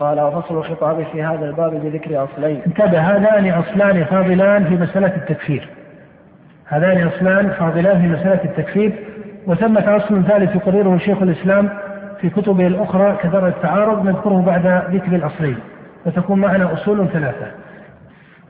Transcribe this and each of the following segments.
قال وفصل الخطاب في هذا الباب بذكر أصلين. انتبه هذان أصلان فاضلان في مسألة التكفير. هذان أصلان فاضلان في مسألة التكفير. وثمة أصل ثالث يقرره شيخ الإسلام في كتبه الأخرى كدر التعارض نذكره بعد ذكر الأصلين. وتكون معنا أصول ثلاثة.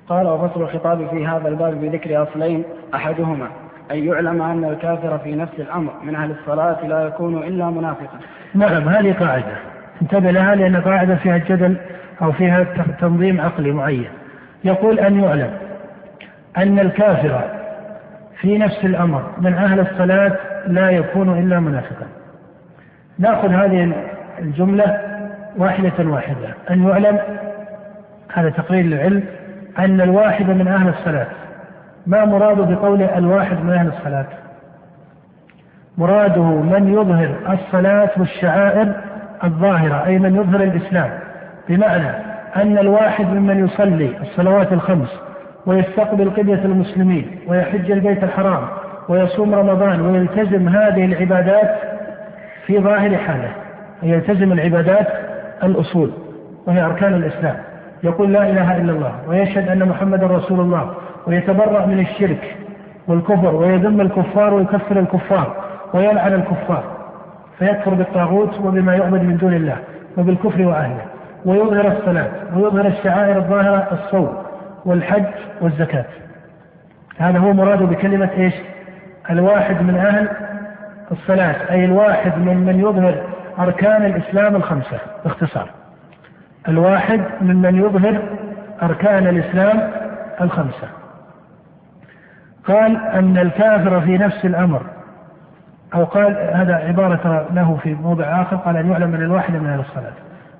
قال وفصل الخطاب في هذا الباب بذكر أصلين أحدهما. أن يعلم أن الكافر في نفس الأمر من أهل الصلاة لا يكون إلا منافقا. نعم هذه قاعدة. انتبه لها لأن قاعدة فيها جدل أو فيها تنظيم عقلي معين. يقول أن يعلم أن الكافر في نفس الأمر من أهل الصلاة لا يكون إلا منافقا. نأخذ هذه الجملة واحدة واحدة. أن يعلم هذا تقرير للعلم أن الواحد من أهل الصلاة ما مراده بقوله الواحد من أهل الصلاة؟ مراده من يظهر الصلاة والشعائر الظاهرة أي من يظهر الإسلام. بمعنى أن الواحد ممن يصلي الصلوات الخمس ويستقبل قبلة المسلمين ويحج البيت الحرام ويصوم رمضان ويلتزم هذه العبادات في ظاهر حاله. يلتزم العبادات الأصول وهي أركان الإسلام. يقول لا إله إلا الله ويشهد أن محمدا رسول الله ويتبرأ من الشرك والكفر ويذم الكفار ويكفر الكفار ويلعن الكفار. فيكفر بالطاغوت وبما يعبد من دون الله وبالكفر وأهله ويظهر الصلاة ويظهر الشعائر الظاهرة الصوم والحج والزكاة. هذا هو مراده بكلمة إيش؟ الواحد من أهل الصلاة أي الواحد من من يظهر أركان الإسلام الخمسة باختصار. الواحد ممن يظهر أركان الإسلام الخمسة. قال أن الكافر في نفس الأمر أو قال هذا عبارة له في موضع آخر قال أن يعلم من الواحد من أهل الصلاة.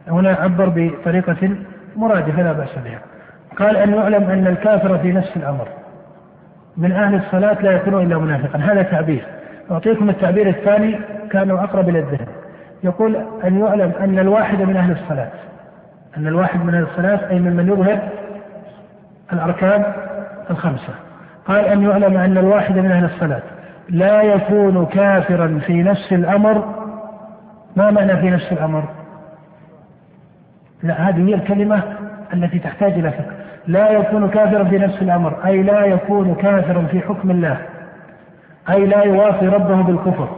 هنا عبر بطريقة مرادفة لا بأس بها. قال أن يعلم أن الكافر في نفس الأمر. من أهل الصلاة لا يكون إلا منافقا. هذا تعبير. أعطيكم التعبير الثاني كانوا أقرب إلى الذهن. يقول أن يعلم أن الواحد من أهل الصلاة. أن الواحد من أهل الصلاة أي ممن يظهر الأركان الخمسة. قال أن يعلم أن الواحد من أهل الصلاة. لا يكون كافرا في نفس الأمر. ما معنى في نفس الأمر؟ لا هذه هي الكلمة التي تحتاج إلى فقه. لا يكون كافرا في نفس الأمر أي لا يكون كافرا في حكم الله أي لا يوافي ربه بالكفر.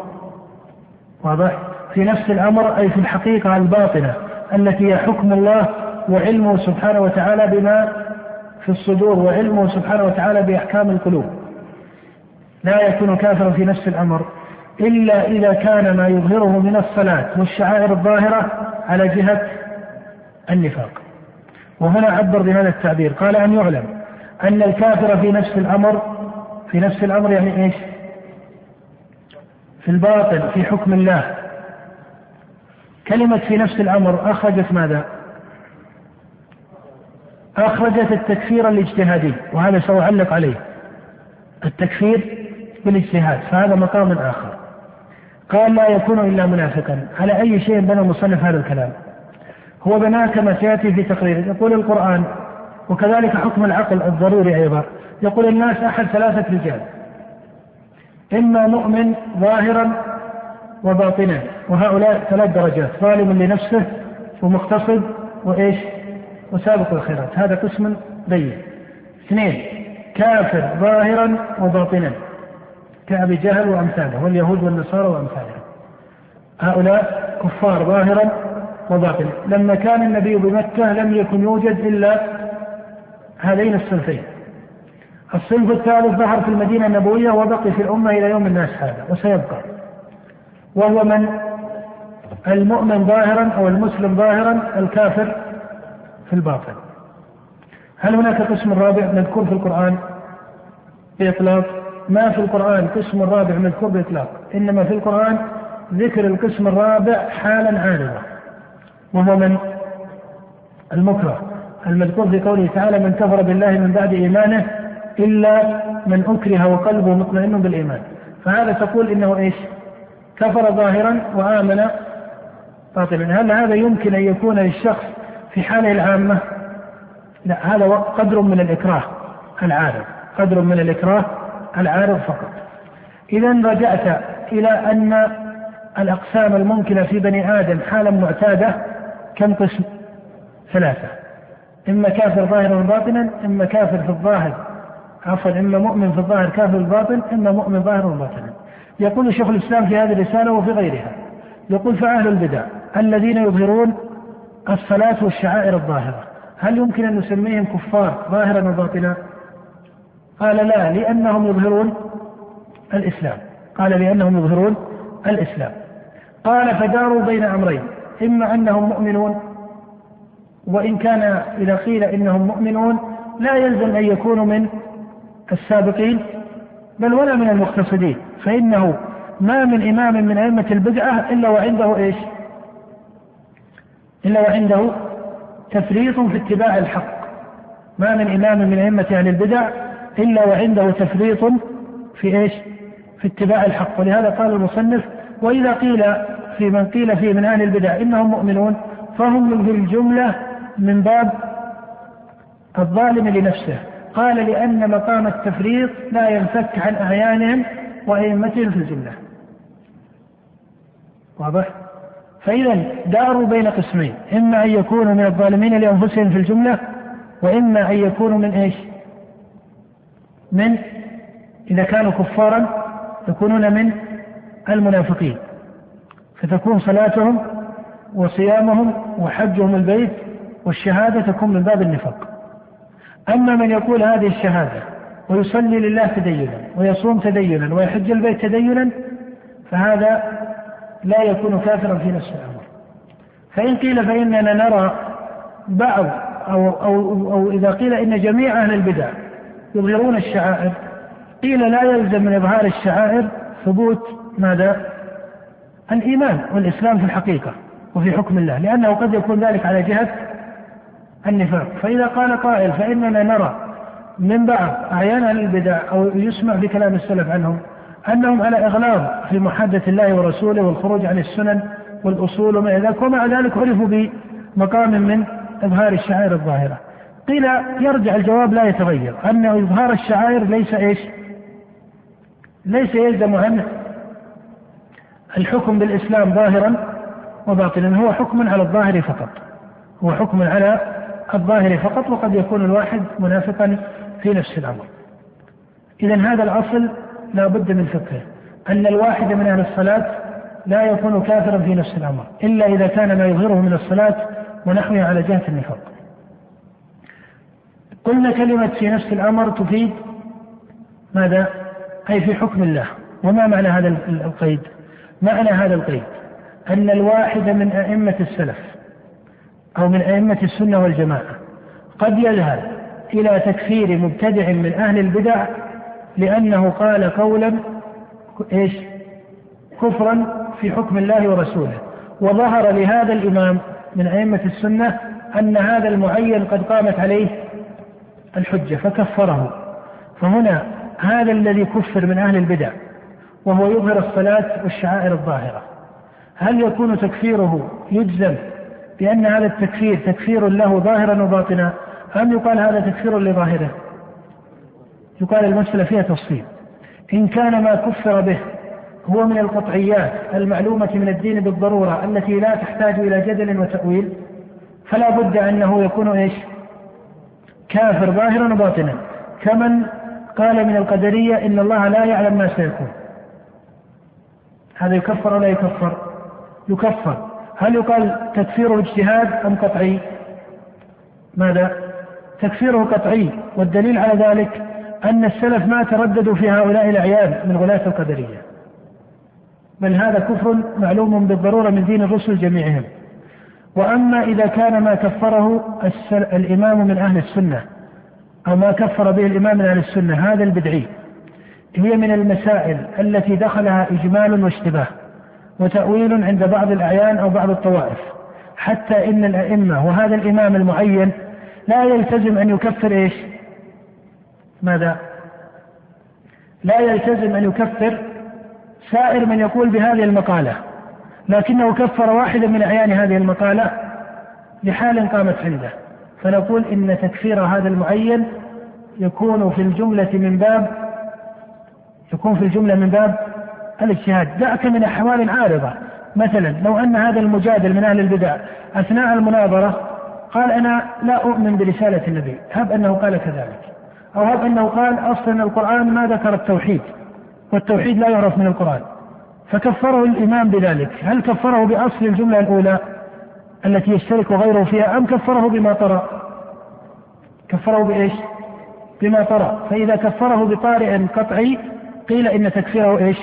واضح؟ في نفس الأمر أي في الحقيقة الباطنة التي هي حكم الله وعلمه سبحانه وتعالى بما في الصدور وعلمه سبحانه وتعالى بأحكام القلوب. لا يكون كافرا في نفس الأمر إلا إذا كان ما يظهره من الصلاة والشعائر الظاهرة على جهة النفاق. وهنا عبر بهذا التعبير قال أن يعلم أن الكافر في نفس الأمر في نفس الأمر يعني إيش؟ في الباطن في حكم الله. كلمة في نفس الأمر أخرجت ماذا؟ أخرجت التكفير الاجتهادي وهذا سأعلق عليه. التكفير بالاجتهاد فهذا مقام آخر. قال لا يكون إلا منافقا. على أي شيء بنى المصنف هذا الكلام؟ هو بناه كما سيأتي في تقريره يقول القرآن وكذلك حكم العقل الضروري أيضا. يقول الناس أحد ثلاثة رجال إما مؤمن ظاهرا وباطنا وهؤلاء ثلاث درجات ظالم لنفسه ومقتصد وإيش؟ وسابق الخيرات. هذا قسم بين. اثنين كافر ظاهرا وباطنا. كأبي جهل وأمثاله واليهود والنصارى وأمثالهم. هؤلاء كفار ظاهرا وباطنا. لما كان النبي بمكة لم يكن يوجد إلا هذين الصنفين. الصنف الثالث ظهر في المدينة النبوية وبقي في الأمة إلى يوم الناس هذا وسيبقى. وهو من المؤمن ظاهرا أو المسلم ظاهرا الكافر في الباطن. هل هناك قسم رابع مذكور في القرآن؟ بإطلاق ما في القرآن قسم رابع مذكور بإطلاق إنما في القرآن ذكر القسم الرابع حالا عارضة وهو من المكره المذكور في قوله تعالى من كفر بالله من بعد إيمانه إلا من أكره وقلبه مطمئن بالإيمان. فهذا تقول إنه إيش؟ كفر ظاهرا وآمن باطلا. هل هذا يمكن أن يكون للشخص في حاله العامة؟ لا هذا قدر من الإكراه العارض قدر من الإكراه العارض فقط. إذا رجعت إلى أن الأقسام الممكنة في بني آدم حالا معتادة كم قسم؟ ثلاثة. إما كافر ظاهرا وباطنا إما كافر في الظاهر عفوا إما مؤمن في الظاهر كافر الباطن إما مؤمن ظاهرا وباطنا يقول شيخ الإسلام في هذه الرسالة وفي غيرها يقول فأهل البدع الذين يظهرون الصلاة والشعائر الظاهرة هل يمكن أن نسميهم كفار ظاهرا وباطنا؟ قال لا لأنهم يظهرون الإسلام. قال لأنهم يظهرون الإسلام. قال فداروا بين أمرين إما أنهم مؤمنون وإن كان إذا قيل إنهم مؤمنون لا يلزم أن يكونوا من السابقين بل ولا من المقتصدين. فإنه ما من إمام من أئمة البدعة إلا وعنده إيش؟ إلا وعنده تفريط في اتباع الحق. ما من إمام من أئمة أهل البدع إلا وعنده تفريط في إيش؟ في اتباع الحق. ولهذا قال المصنف وإذا قيل في من قيل فيه من أهل البدع إنهم مؤمنون فهم في الجملة من باب الظالم لنفسه. قال لأن مقام التفريط لا ينفك عن أعيانهم وأئمتهم في الجملة واضح؟ فإذا داروا بين قسمين إما أن يكونوا من الظالمين لأنفسهم في الجملة وإما أن يكونوا من إيش؟ من إذا كانوا كفارا يكونون من المنافقين. فتكون صلاتهم وصيامهم وحجهم البيت والشهادة تكون من باب النفاق. أما من يقول هذه الشهادة ويصلي لله تدينا ويصوم تدينا ويحج البيت تدينا فهذا لا يكون كافرا في نفس الأمر. فإن قيل فإننا نرى بعض أو, أو, أو إذا قيل إن جميع أهل البدع يظهرون الشعائر. قيل لا يلزم من إظهار الشعائر ثبوت ماذا؟ الإيمان والإسلام في الحقيقة وفي حكم الله لأنه قد يكون ذلك على جهة النفاق. فإذا قال قائل فإننا نرى من بعض أعيان أهل البدع أو يسمع بكلام السلف عنهم أنهم على إغلاظ في محادة الله ورسوله والخروج عن السنن والأصول وما إلى ذلك ومع ذلك عرفوا بمقام من إظهار الشعائر الظاهرة. قيل يرجع الجواب لا يتغير. أن إظهار الشعائر ليس إيش؟ ليس يلزم عنه الحكم بالإسلام ظاهرا وباطنا. هو حكم على الظاهر فقط. هو حكم على الظاهر فقط وقد يكون الواحد منافقا في نفس الأمر. إذا هذا الأصل لا بد من فقهه. أن الواحد من أهل الصلاة لا يكون كافرا في نفس الأمر إلا إذا كان ما يظهره من الصلاة ونحوها على جهة النفاق. قلنا كلمة في نفس الأمر تفيد ماذا؟ أي في حكم الله وما معنى هذا القيد؟ معنى هذا القيد أن الواحد من أئمة السلف أو من أئمة السنة والجماعة قد يذهب إلى تكفير مبتدع من أهل البدع لأنه قال قولا إيش كفرا في حكم الله ورسوله وظهر لهذا الإمام من أئمة السنة أن هذا المعين قد قامت عليه الحجة فكفره. فهنا هذا الذي كفر من أهل البدع وهو يظهر الصلاة والشعائر الظاهرة. هل يكون تكفيره يجزم بأن هذا التكفير تكفير له ظاهرا وباطنا أم يقال هذا تكفير لظاهره؟ يقال المسألة فيها تفصيل. إن كان ما كفر به هو من القطعيات المعلومة من الدين بالضرورة التي لا تحتاج إلى جدل وتأويل فلا بد أنه يكون إيش؟ كافر ظاهرا وباطنا. كمن قال من القدرية إن الله لا يعلم ما سيكون. هذا يكفر ولا يكفر؟ يكفر. هل يقال تكفيره اجتهاد أم قطعي؟ ماذا؟ تكفيره قطعي والدليل على ذلك أن السلف ما ترددوا في هؤلاء الأعيان من غلاة القدرية. بل هذا كفر معلوم بالضرورة من دين الرسل جميعهم. وأما إذا كان ما كفره الإمام من أهل السنة أو ما كفر به الإمام من أهل السنة هذا البدعي. هي من المسائل التي دخلها إجمال واشتباه وتأويل عند بعض الأعيان أو بعض الطوائف. حتى إن الأئمة وهذا الإمام المعين لا يلتزم أن يكفر إيش؟ ماذا؟ لا يلتزم أن يكفر سائر من يقول بهذه المقالة. لكنه كفر واحدا من أعيان هذه المقالة لحال قامت عنده. فنقول إن تكفير هذا المعين يكون في الجملة من باب يكون في الجملة من باب الاجتهاد. دعك من أحوال عارضة. مثلا لو أن هذا المجادل من أهل البدع أثناء المناظرة قال أنا لا أؤمن برسالة النبي. هب أنه قال كذلك. أو هب أنه قال أصلا القرآن ما ذكر التوحيد والتوحيد لا يعرف من القرآن. فكفره الإمام بذلك. هل كفره بأصل الجملة الأولى التي يشترك غيره فيها أم كفره بما طرأ؟ كفره بإيش؟ بما طرأ. فإذا كفره بطارئ قطعي قيل إن تكفيره إيش؟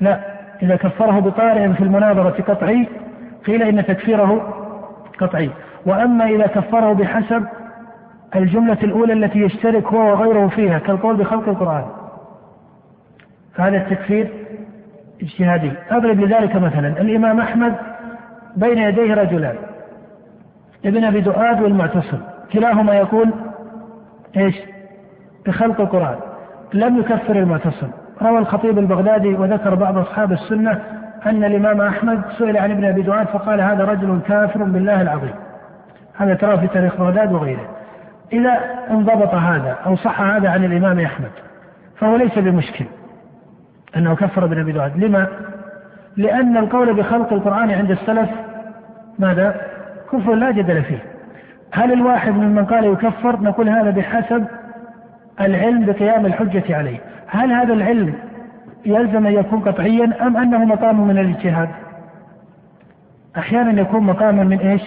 لا. إذا كفره بطارئ في المناظرة قطعي قيل إن تكفيره قطعي. وأما إذا كفره بحسب الجملة الأولى التي يشترك هو وغيره فيها كالقول بخلق القرآن. فهذا التكفير اجتهادي. أضرب لذلك مثلا الإمام أحمد بين يديه رجلان ابن أبي دؤاد والمعتصم. كلاهما يقول إيش؟ بخلق القرآن. لم يكفر المعتصم. روى الخطيب البغدادي وذكر بعض أصحاب السنة أن الإمام أحمد سئل عن ابن أبي دؤاد فقال هذا رجل كافر بالله العظيم. هذا ترى في تاريخ بغداد وغيره. إذا انضبط هذا أو صح هذا عن الإمام أحمد فهو ليس بمشكل. أنه كفر ابن أبي دؤاد لما؟ لأن القول بخلق القرآن عند السلف ماذا؟ كفر لا جدل فيه. هل الواحد ممن قال يكفر نقول هذا بحسب العلم بقيام الحجة عليه. هل هذا العلم يلزم أن يكون قطعيا أم أنه مقام من الاجتهاد؟ أحيانا يكون مقاما من إيش؟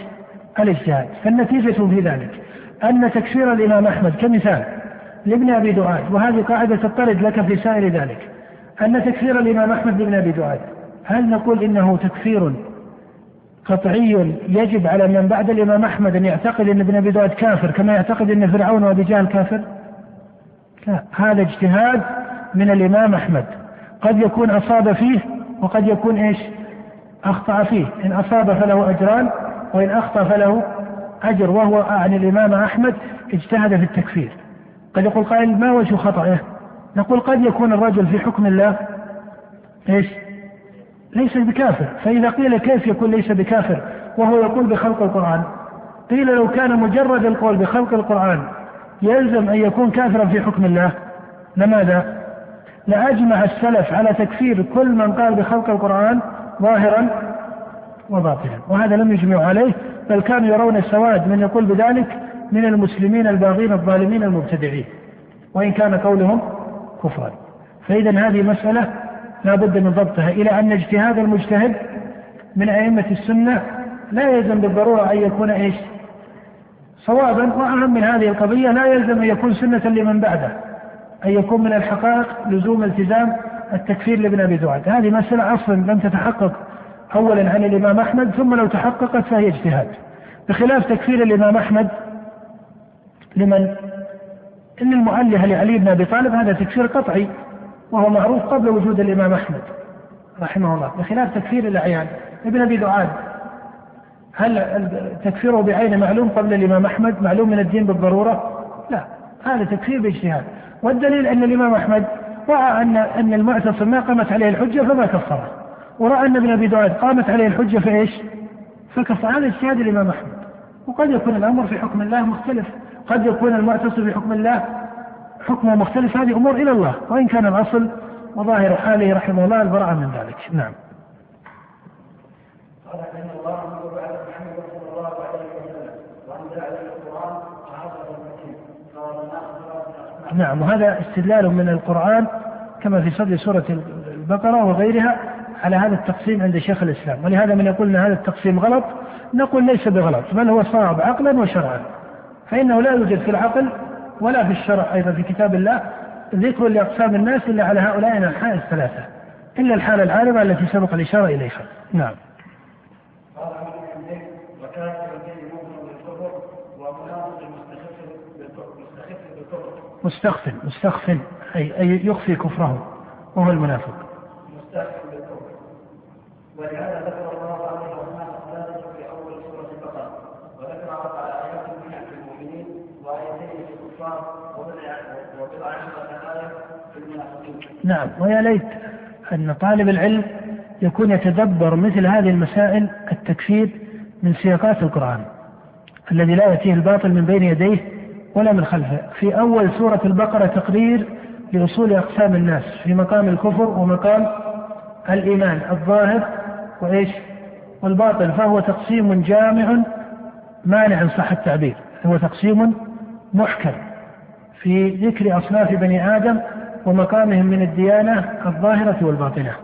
الاجتهاد. فالنتيجة في ذلك أن تكفير الإمام أحمد كمثال لابن أبي دعاد وهذه قاعدة تطرد لك في سائر ذلك. أن تكفير الإمام أحمد لابن أبي دعاد هل نقول إنه تكفير قطعي يجب على من بعد الإمام أحمد أن يعتقد أن ابن أبي دعاد كافر كما يعتقد أن فرعون وأبي جهل كافر؟ لا هذا اجتهاد من الإمام أحمد. قد يكون أصاب فيه وقد يكون إيش؟ أخطأ فيه. إن أصاب فله أجران وإن أخطأ فله أجر وهو عن الإمام أحمد اجتهد في التكفير. قد يقول قائل ما وجه خطأه؟ نقول قد يكون الرجل في حكم الله. إيش؟ ليس بكافر. فإذا قيل كيف يكون ليس بكافر؟ وهو يقول بخلق القرآن. قيل لو كان مجرد القول بخلق القرآن يلزم أن يكون كافرا في حكم الله لماذا؟ لأجمع السلف على تكفير كل من قال بخلق القرآن ظاهرا وباطنا. وهذا لم يجمعوا عليه بل كانوا يرون السواد من يقول بذلك من المسلمين الباغين الظالمين المبتدعين. وإن كان قولهم كفرا فإذا هذه مسألة لا بد من ضبطها إلى أن اجتهاد المجتهد من أئمة السنة لا يلزم بالضرورة أن يكون إيش؟ صوابا وأهم من هذه القضية لا يلزم أن يكون سنة لمن بعده أن يكون من الحقائق لزوم التزام التكفير لابن أبي دعاد هذه مسألة أصلا لم تتحقق أولا عن الإمام أحمد ثم لو تحققت فهي اجتهاد. بخلاف تكفير الإمام أحمد لمن؟ إن المؤله لعلي بن أبي طالب هذا تكفير قطعي وهو معروف قبل وجود الإمام أحمد رحمه الله بخلاف تكفير الأعيان. ابن أبي دعاد هل تكفيره بعينه معلوم قبل الإمام أحمد؟ معلوم من الدين بالضرورة؟ لا هذا تكفير باجتهاد. والدليل أن الإمام أحمد رأى أن أن المعتصم ما قامت عليه الحجة فما كفره. ورأى أن ابن أبي دعاد قامت عليه الحجة في إيش؟ فكفر. هذا اجتهاد الإمام أحمد. وقد يكون الأمر في حكم الله مختلف. قد يكون المعتصم في حكم الله حكمه مختلف. هذه أمور إلى الله وإن كان الأصل وظاهر حاله رحمه الله البراءة من ذلك. نعم. قال الله بعد محمد صلى الله عليه وسلم وانزل عليه القرآن نعم. وهذا استدلال من القرآن كما في صدر سورة البقرة وغيرها على هذا التقسيم عند شيخ الإسلام. ولهذا من يقول إن هذا التقسيم غلط نقول ليس بغلط بل هو صواب عقلا وشرعا. فإنه لا يوجد في العقل ولا في الشرع أيضا في كتاب الله ذكر لأقسام الناس إلا على هؤلاء الانحاء الثلاثة إلا الحالة العارضة التي سبق الإشارة إليها. نعم. مستخف مستخف أي, أي يخفي كفره وهو المنافق. مستخف بالكفر ولهذا ذكر الله عليه وسلم في أول سورة البقرة وذكر أربع آيات منها في المؤمنين وآيتين في الكفار وبضع عشرة آية في المنافقين نعم ويا ليت أن طالب العلم يكون يتدبر مثل هذه المسائل التكفير من سياقات القرآن الذي لا يأتيه الباطل من بين يديه ولا من خلفه. في أول سورة البقرة تقرير لأصول أقسام الناس في مقام الكفر ومقام الإيمان الظاهر وإيش؟ والباطن فهو تقسيم جامع مانع صح التعبير. هو تقسيم محكم في ذكر أصناف بني آدم ومقامهم من الديانة الظاهرة والباطنة.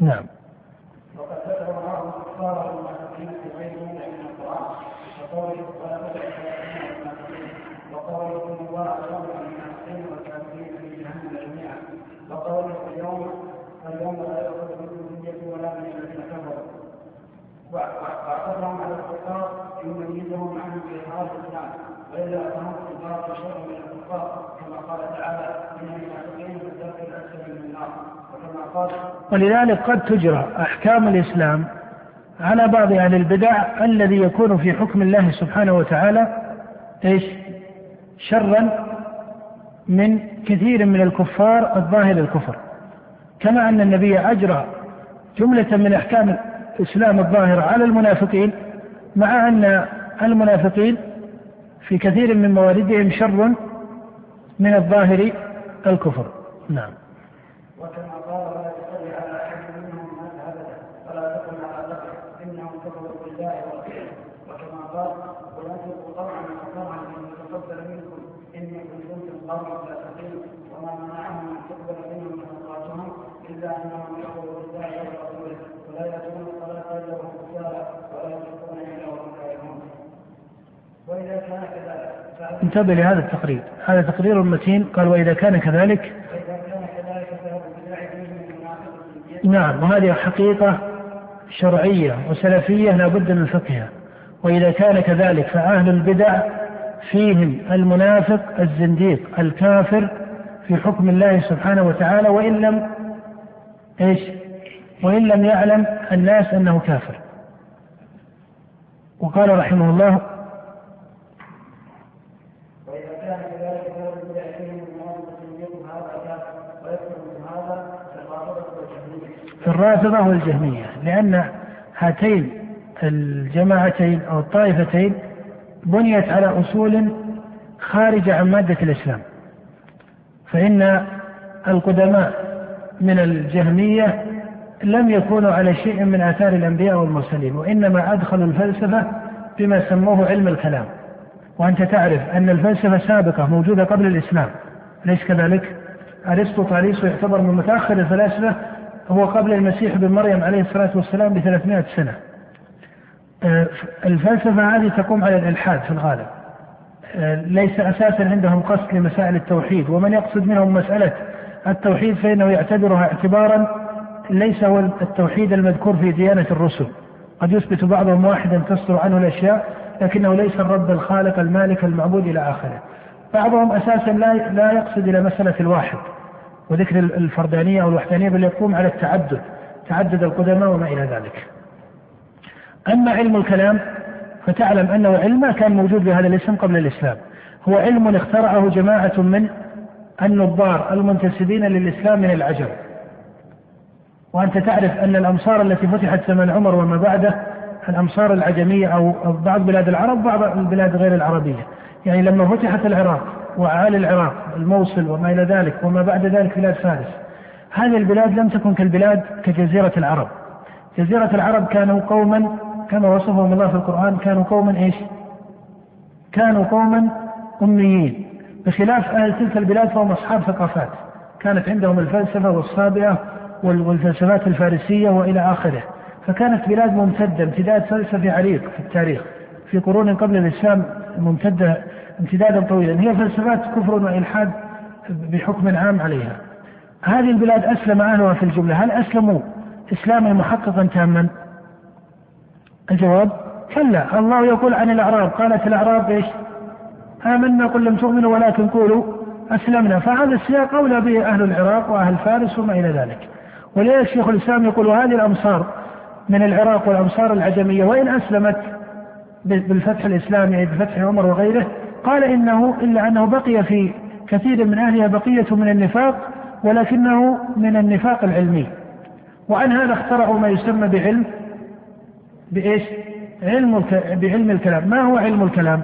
نعم. وقد ذكر الله الكفار المنافقين في غير موضع من القرآن وقوله ولا وقوله ان الله جمع المنافقين والكافرين في جهنم جميعا وقوله اليوم اليوم لا يؤخذ منكم فدية ولا من الذين كفروا واعتبرهم على الكفار يميزهم عنهم في اظهار الاسلام والا فهم كفار شر من الكفار كما قال تعالى ان المنافقين في الدرك الاسفل من النار وكما قال ولذلك قد تجرى أحكام الإسلام على بعض أهل البدع الذي يكون في حكم الله سبحانه وتعالى إيش؟ شرا من كثير من الكفار الظاهر الكفر. كما أن النبي أجرى جملة من أحكام الإسلام الظاهرة على المنافقين مع أن المنافقين في كثير من مواردهم شر من الظاهر الكفر. نعم. وكما قال ولا تصلي على احد منهم مات ابدا ولا تقم على قبره انهم كفروا بالله ورسوله وكما قال وينفقوا طوعا وطمعا ان يتقبل منكم انكم كنتم قوما فاسقين وما منعهم ان تقبل منهم نفقاتهم الا انهم كفروا بالله ورسوله ولا ياتون الصلاه الا وهم كسالى ولا ينفقون الا وهم كارهون واذا كان كذلك انتبه لهذا التقرير هذا تقرير متين قال وإذا كان كذلك نعم وهذه حقيقة شرعية وسلفية لا بد من فقهها وإذا كان كذلك فأهل البدع فيهم المنافق الزنديق الكافر في حكم الله سبحانه وتعالى وإن لم إيش؟ وإن لم يعلم الناس أنه كافر. وقال رحمه الله في الرافضة والجهمية لأن هاتين الجماعتين أو الطائفتين بنيت على أصول خارجة عن مادة الإسلام فإن القدماء من الجهمية لم يكونوا على شيء من آثار الأنبياء والمرسلين وإنما أدخلوا الفلسفة بما سموه علم الكلام وأنت تعرف أن الفلسفة سابقة موجودة قبل الإسلام أليس كذلك؟ أرسطو طاليس يعتبر من متأخر الفلاسفة هو قبل المسيح بن مريم عليه الصلاة والسلام ب 300 سنة. آه، الفلسفة هذه تقوم على الإلحاد في الغالب. آه، ليس أساسا عندهم قصد لمسائل التوحيد ومن يقصد منهم مسألة التوحيد فإنه يعتبرها اعتبارا ليس هو التوحيد المذكور في ديانة الرسل. قد يثبت بعضهم واحدا تصدر عنه الأشياء لكنه ليس الرب الخالق المالك المعبود إلى آخره. بعضهم أساسا لا لا يقصد إلى مسألة الواحد. وذكر الفردانية أو الوحدانية بل يقوم على التعدد تعدد القدماء وما إلى ذلك. أما علم الكلام فتعلم أنه علم ما كان موجود بهذا الاسم قبل الإسلام. هو علم اخترعه جماعة من النظار المنتسبين للإسلام من العجم. وأنت تعرف أن الأمصار التي فتحت زمن عمر وما بعده الأمصار العجمية أو بعض بلاد العرب بعض البلاد غير العربية. يعني لما فتحت العراق وأعالي العراق الموصل وما إلى ذلك وما بعد ذلك بلاد فارس هذه البلاد لم تكن كالبلاد كجزيرة العرب. جزيرة العرب كانوا قوما كما وصفهم الله في القرآن كانوا قوما إيش؟ كانوا قوما أميين. بخلاف أهل تلك البلاد فهم أصحاب ثقافات. كانت عندهم الفلسفة والصابئة والفلسفات الفارسية وإلى آخره. فكانت بلاد ممتدة امتداد فلسفي عريق في التاريخ. في قرون قبل الإسلام ممتدة امتدادا طويلا. هي فلسفات كفر وإلحاد بحكم عام عليها. هذه البلاد أسلم أهلها في الجملة. هل أسلموا إسلاما محققا تاما؟ الجواب كلا. الله يقول عن الأعراب قالت الأعراب إيش؟ آمنا قل لم تؤمنوا ولكن قولوا أسلمنا. فهذا السياق أولى به أهل العراق وأهل فارس وما إلى ذلك. ولذلك شيخ الإسلام يقول هذه الأمصار من العراق والأمصار العجمية؟ وإن أسلمت بالفتح الإسلامي أي بفتح عمر وغيره قال إنه إلا أنه بقي في كثير من أهلها بقية من النفاق ولكنه من النفاق العلمي وعن هذا اخترعوا ما يسمى بعلم بإيش؟ علم بعلم الكلام، ما هو علم الكلام؟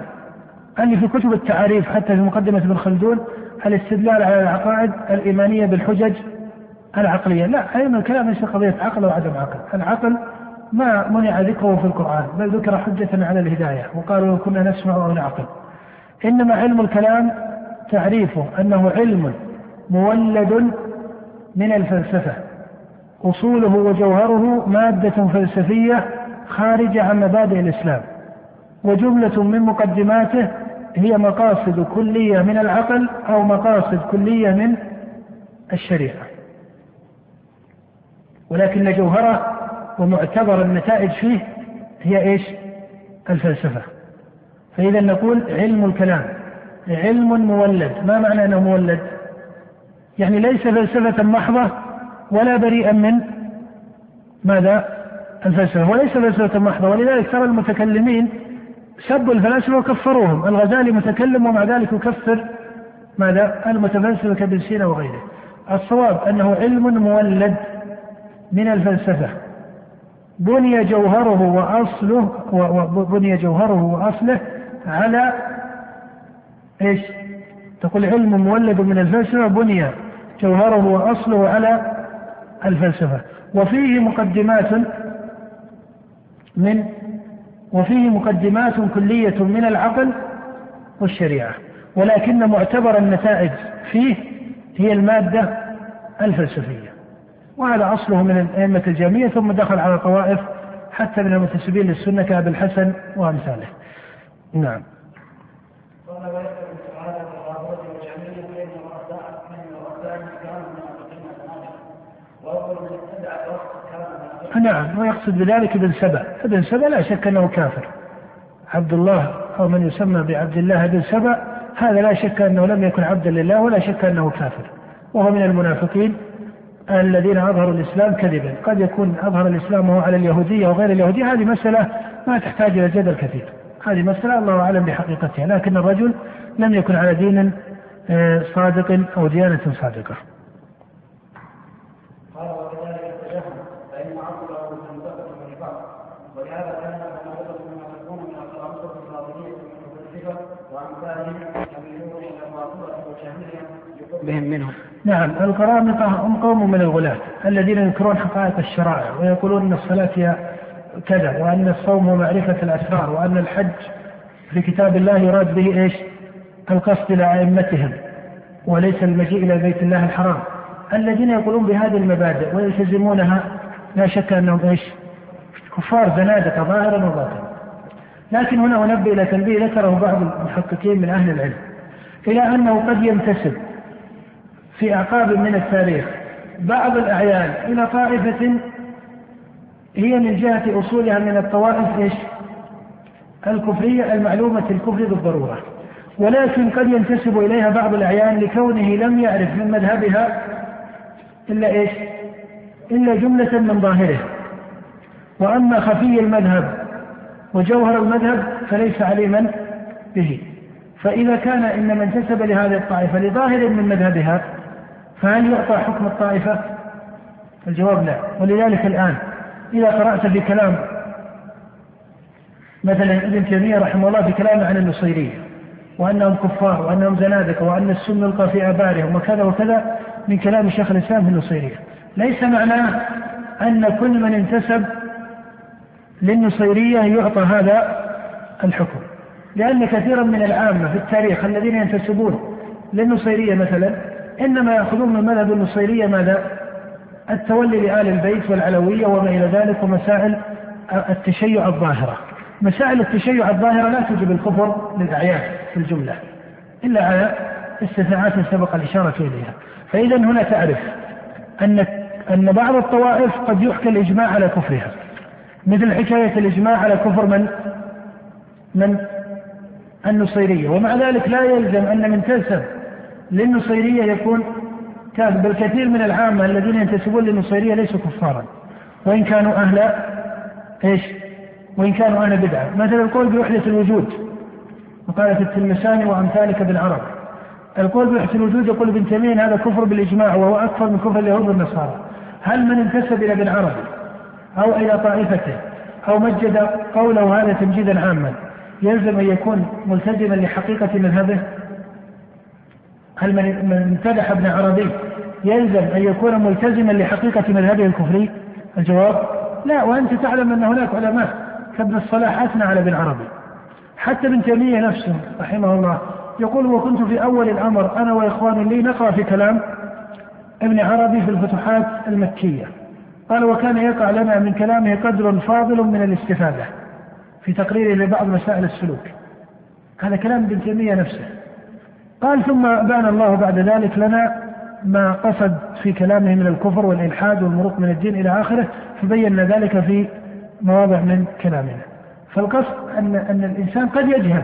أني في كتب التعاريف حتى في مقدمة ابن خلدون الاستدلال على العقائد الإيمانية بالحجج العقلية، لا علم الكلام ليس قضية عقل أو عدم عقل، العقل ما منع ذكره في القرآن بل ذكر حجة على الهداية وقالوا لو كنا نسمع أو نعقل. إنما علم الكلام تعريفه أنه علم مولد من الفلسفة. أصوله وجوهره مادة فلسفية خارجة عن مبادئ الإسلام. وجملة من مقدماته هي مقاصد كلية من العقل أو مقاصد كلية من الشريعة. ولكن جوهره ومعتبر النتائج فيه هي إيش؟ الفلسفة. فإذا نقول علم الكلام علم مولد. ما معنى أنه مولد؟ يعني ليس فلسفة محضة ولا بريئا من ماذا؟ الفلسفة. وليس فلسفة محضة. ولذلك ترى المتكلمين سبوا الفلاسفة وكفروهم. الغزالي متكلم ومع ذلك يكفر ماذا؟ المتفلسفة كابن سينا وغيره. الصواب أنه علم مولد من الفلسفة. بني جوهره وأصله وبني جوهره وأصله على إيش؟ تقول علم مولد من الفلسفة بني جوهره وأصله على الفلسفة. وفيه مقدمات من وفيه مقدمات كلية من العقل والشريعة. ولكن معتبر النتائج فيه هي المادة الفلسفية. وهذا أصله من الأئمة الجامية ثم دخل على طوائف حتى من المنتسبين للسنة كأبي الحسن وأمثاله. نعم. نعم ويقصد بذلك ابن سبع ابن سبع لا شك أنه كافر. عبد الله أو من يسمى بعبد الله بن سبع هذا لا شك أنه لم يكن عبدا لله ولا شك أنه كافر. وهو من المنافقين. الذين أظهروا الإسلام كذبا. قد يكون أظهر الإسلام وهو على اليهودية وغير اليهودية هذه مسألة ما تحتاج إلى جدل كثير هذه مسألة الله أعلم بحقيقتها لكن الرجل لم يكن على دين آه، صادق أو ديانة صادقة. بهم منهم. نعم القرامطة هم قوم من الغلاة الذين ينكرون حقائق الشرائع ويقولون أن الصلاة هي كذا وأن الصوم هو معرفة الأسرار وأن الحج في كتاب الله يراد به إيش؟ القصد إلى أئمتهم وليس المجيء إلى بيت الله الحرام. الذين يقولون بهذه المبادئ ويلتزمونها لا شك أنهم إيش؟ كفار زنادقة ظاهرا وباطنا. لكن هنا أنبه إلى تنبيه ذكره بعض المحققين من أهل العلم إلى أنه قد ينتسب في أعقاب من التاريخ. بعض الأعيان إلى طائفة هي من جهة أصولها من الطوائف إيش؟ الكفرية المعلومة الكفر بالضرورة. ولكن قد ينتسب إليها بعض الأعيان لكونه لم يعرف من مذهبها إلا إيش؟ إلا جملة من ظاهره. وأما خفي المذهب وجوهر المذهب فليس عليما به. فإذا كان إنما انتسب لهذه الطائفة لظاهر من مذهبها فهل يعطى حكم الطائفة؟ الجواب لا. ولذلك الآن إذا قرأت في كلام مثلا ابن تيمية رحمه الله في كلامه عن النصيرية وأنهم كفار وأنهم زنادقة وأن السم يلقى في آبارهم وكذا وكذا من كلام شيخ الإسلام في النصيرية. ليس معناه أن كل من انتسب للنصيرية يعطى هذا الحكم. لأن كثيرا من العامة في التاريخ الذين ينتسبون للنصيرية مثلا إنما يأخذون من مذهب النصيرية ماذا؟ التولي لآل البيت والعلوية وما إلى ذلك ومسائل التشيع الظاهرة. مسائل التشيع الظاهرة لا توجب الكفر للأعيان في الجملة إلا على استثناءات سبق الإشارة إليها. فإذا هنا تعرف أن أن بعض الطوائف قد يحكى الإجماع على كفرها. مثل حكاية الإجماع على كفر من؟ من؟ النصيرية. ومع ذلك لا يلزم أن من تنسب للنصيرية يكون كافر بل كثير من العامة الذين ينتسبون للنصيرية ليسوا كفارا. وإن كانوا أهل إيش؟ وإن كانوا أهل بدعة. مثلا القول بوحدة الوجود وقالت التلمساني وأمثالك بالعرب. القول بوحدة الوجود يقول ابن تيمية هذا كفر بالإجماع وهو أكثر من كفر اليهود والنصارى. هل من انتسب إلى ابن عربي أو إلى طائفته؟ أو مجد قوله هذا تمجيدا عاما؟ يلزم أن يكون ملتزما لحقيقة مذهبه؟ هل من امتدح ابن عربي يلزم أن يكون ملتزما لحقيقة مذهبه الكفري؟ الجواب لا وأنت تعلم أن هناك علماء كابن الصلاح أثنى على ابن عربي. حتى ابن تيمية نفسه رحمه الله يقول وكنت في أول الأمر أنا وإخواني لي نقرأ في كلام ابن عربي في الفتوحات المكية. قال وكان يقع لنا من كلامه قدر فاضل من الاستفادة في تقريره لبعض مسائل السلوك. هذا كلام ابن تيمية نفسه. قال ثم بان الله بعد ذلك لنا ما قصد في كلامه من الكفر والإلحاد والمروق من الدين إلى آخره فبينا ذلك في مواضع من كلامنا فالقصد أن أن الإنسان قد يجهل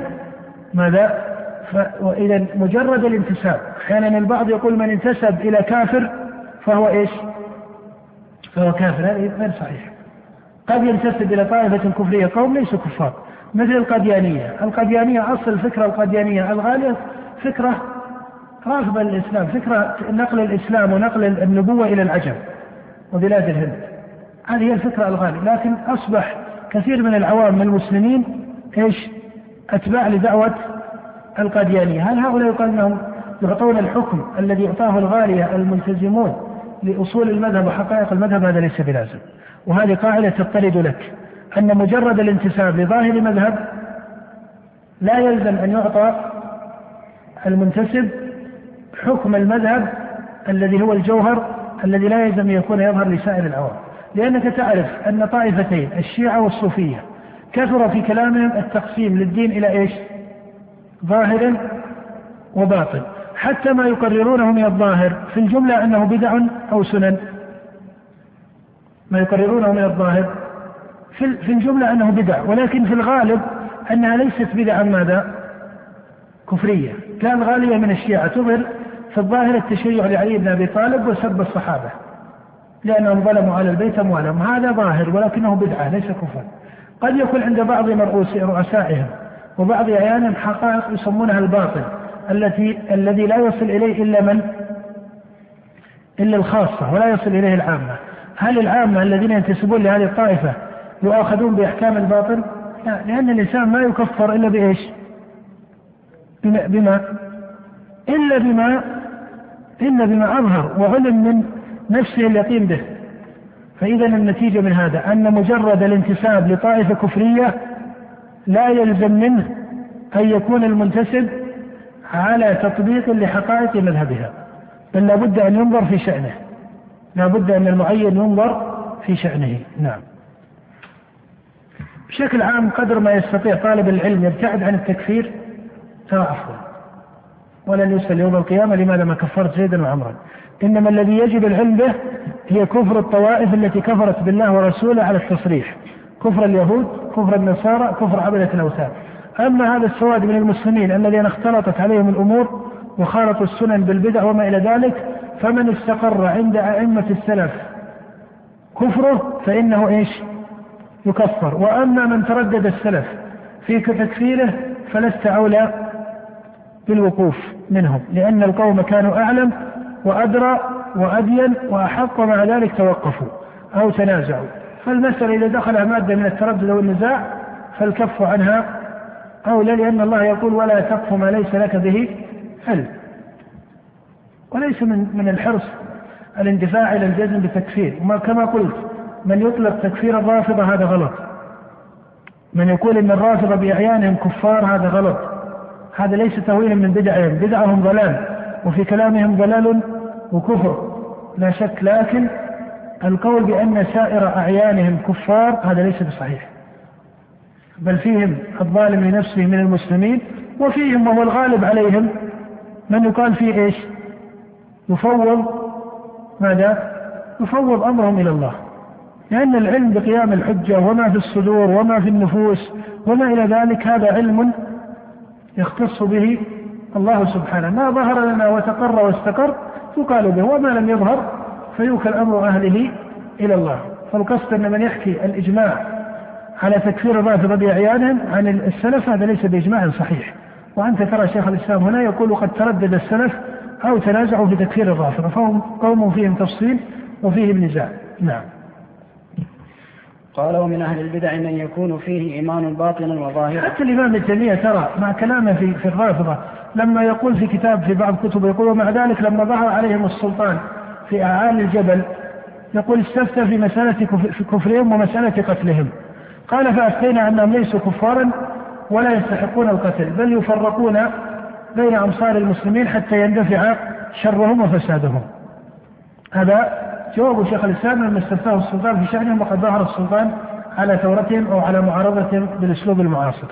ماذا؟ وإذا مجرد الانتساب أحيانا البعض يقول من انتسب إلى كافر فهو إيش؟ فهو كافر هذا غير صحيح قد ينتسب إلى طائفة كفرية قوم ليسوا كفار مثل القديانية القديانية أصل الفكرة القديانية الغالية فكرة راغبة للإسلام فكرة نقل الإسلام ونقل النبوة إلى العجم وبلاد الهند. هذه هي الفكرة الغالية. لكن أصبح كثير من العوام من المسلمين إيش؟ أتباع لدعوة القاديانية. هل هؤلاء يقال أنهم يعطون الحكم الذي يعطاه الغالية الملتزمون لأصول المذهب وحقائق المذهب؟ هذا ليس بلازم. وهذه قاعدة تطرد لك. أن مجرد الانتساب لظاهر مذهب لا يلزم أن يعطى المنتسب حكم المذهب الذي هو الجوهر الذي لا يلزم يكون يظهر لسائر العوام. لأنك تعرف أن طائفتين الشيعة والصوفية كثر في كلامهم التقسيم للدين إلى إيش؟ ظاهر وباطن. حتى ما يقررونه من الظاهر في الجملة أنه بدع أو سنن. ما يقررونه من الظاهر في الجملة أنه بدع. ولكن في الغالب أنها ليست بدعا. ماذا؟ كفرية. كان غالية من الشيعة. تظهر في الظاهر التشيع لعلي بن أبي طالب وسب الصحابة. لأنهم ظلموا على البيت أموالهم. هذا ظاهر ولكنه بدعة ليس كفرا قد يكون عند بعض رؤسائهم وبعض أحيانهم حقائق يسمونها الباطل التي الذي لا يصل إليه إلا من؟ إلا الخاصة ولا يصل إليه العامة. هل العامة الذين ينتسبون لهذه الطائفة يؤاخذون بأحكام الباطل؟ لا لأن الإنسان ما يكفر إلا بإيش؟ بما, بما إلا بما إلا بما أظهر وعلم من نفسه اليقين به. فإذا النتيجة من هذا أن مجرد الانتساب لطائفة كفرية لا يلزم منه أن يكون المنتسب على تطبيق لحقائق مذهبها بل لابد أن ينظر في شأنه لابد أن المعين ينظر في شأنه. نعم. بشكل عام قدر ما يستطيع طالب العلم يبتعد عن التكفير ترى أفضل ولن يسأل يوم القيامة لماذا ما كفرت زيدا وعمرا. إنما الذي يجب العلم به هي كفر الطوائف التي كفرت بالله ورسوله على التصريح. كفر اليهود كفر النصارى كفر عبدة الأوثان. أما هذا السواد من المسلمين الذين اختلطت عليهم الأمور وخالطوا السنن بالبدع وما إلى ذلك فمن استقر عند أئمة السلف كفره فإنه إيش؟ يكفر. وأما من تردد السلف في تكفيره فلست أولى بالوقوف منهم لأن القوم كانوا أعلم وأدرى وأدين وأحق ومع ذلك توقفوا أو تنازعوا. فالمسألة إذا دخلها مادة من التردد أو النزاع فالكف عنها أولى لأن الله يقول ولا تقف ما ليس لك به علم. وليس من من الحرص الاندفاع إلى الجزم بتكفير. وما كما قلت من يطلق تكفير الرافضة هذا غلط. من يقول إن الرافضة بأعيانهم كفار هذا غلط. هذا ليس تهويلا من بدعهم بدعهم ضلال وفي كلامهم ضلال وكفر لا شك لكن القول بأن سائر أعيانهم كفار هذا ليس بصحيح بل فيهم الظالم لنفسه من المسلمين وفيهم وهو الغالب عليهم من يقال فيه إيش؟ يفوض ماذا؟ يفوض أمرهم إلى الله. لأن العلم بقيام الحجة وما في الصدور وما في النفوس وما إلى ذلك هذا علم يختص به الله سبحانه، ما ظهر لنا وتقر واستقر يقال به وما لم يظهر فيوكل أمر أهله إلى الله. فالقصد أن من يحكي الإجماع على تكفير الرافضة بأعيانهم عن السلف هذا ليس بإجماع صحيح. وأنت ترى شيخ الإسلام هنا يقول قد تردد السلف أو تنازعوا في تكفير الرافضة فهم قوم فيهم تفصيل وفيهم نزاع نعم. قال ومن أهل البدع من يكون فيه إيمان باطنا وظاهرا حتى الإمام ابن تيمية ترى مع كلامه في في الرافضة. لما يقول في كتاب في بعض كتبه يقول ومع ذلك لما ظهر عليهم السلطان في أعالي الجبل يقول استفتى في مسألة كفرهم ومسألة قتلهم. قال فأفتينا أنهم ليسوا كفارا ولا يستحقون القتل بل يفرقون بين أمصار المسلمين حتى يندفع شرهم وفسادهم. هذا جواب شيخ الإسلام لما استفتاه السلطان في شأنهم وقد ظهر السلطان على ثورتهم أو على معارضتهم بالأسلوب المعاصر.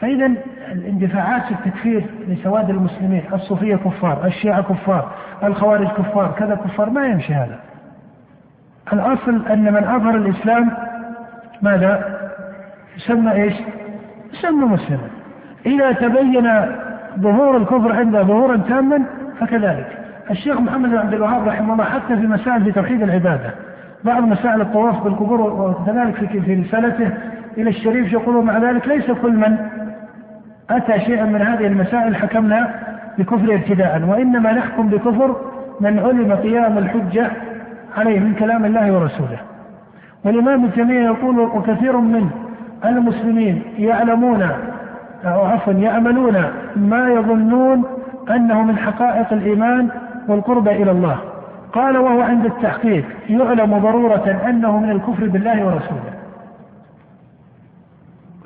فإذا الاندفاعات في التكفير لسواد المسلمين الصوفية كفار الشيعة كفار الخوارج كفار كذا كفار ما يمشي هذا. الأصل أن من أظهر الإسلام ماذا؟ يسمى إيش؟ يسمى مسلما. إذا تبين ظهور الكفر عنده ظهورا تاما فكذلك. الشيخ محمد بن عبد الوهاب رحمه الله حتى في مسائل في توحيد العبادة. بعض مسائل الطواف بالقبور وكذلك في في رسالته إلى الشريف يقول مع ذلك ليس كل من أتى شيئا من هذه المسائل حكمنا بكفر ابتداء وإنما نحكم بكفر من علم قيام الحجة عليه من كلام الله ورسوله. والإمام ابن تيمية يقول وكثير من المسلمين يعلمون أو عفوا يعملون ما يظنون أنه من حقائق الإيمان والقرب إلى الله قال وهو عند التحقيق يعلم ضرورة أنه من الكفر بالله ورسوله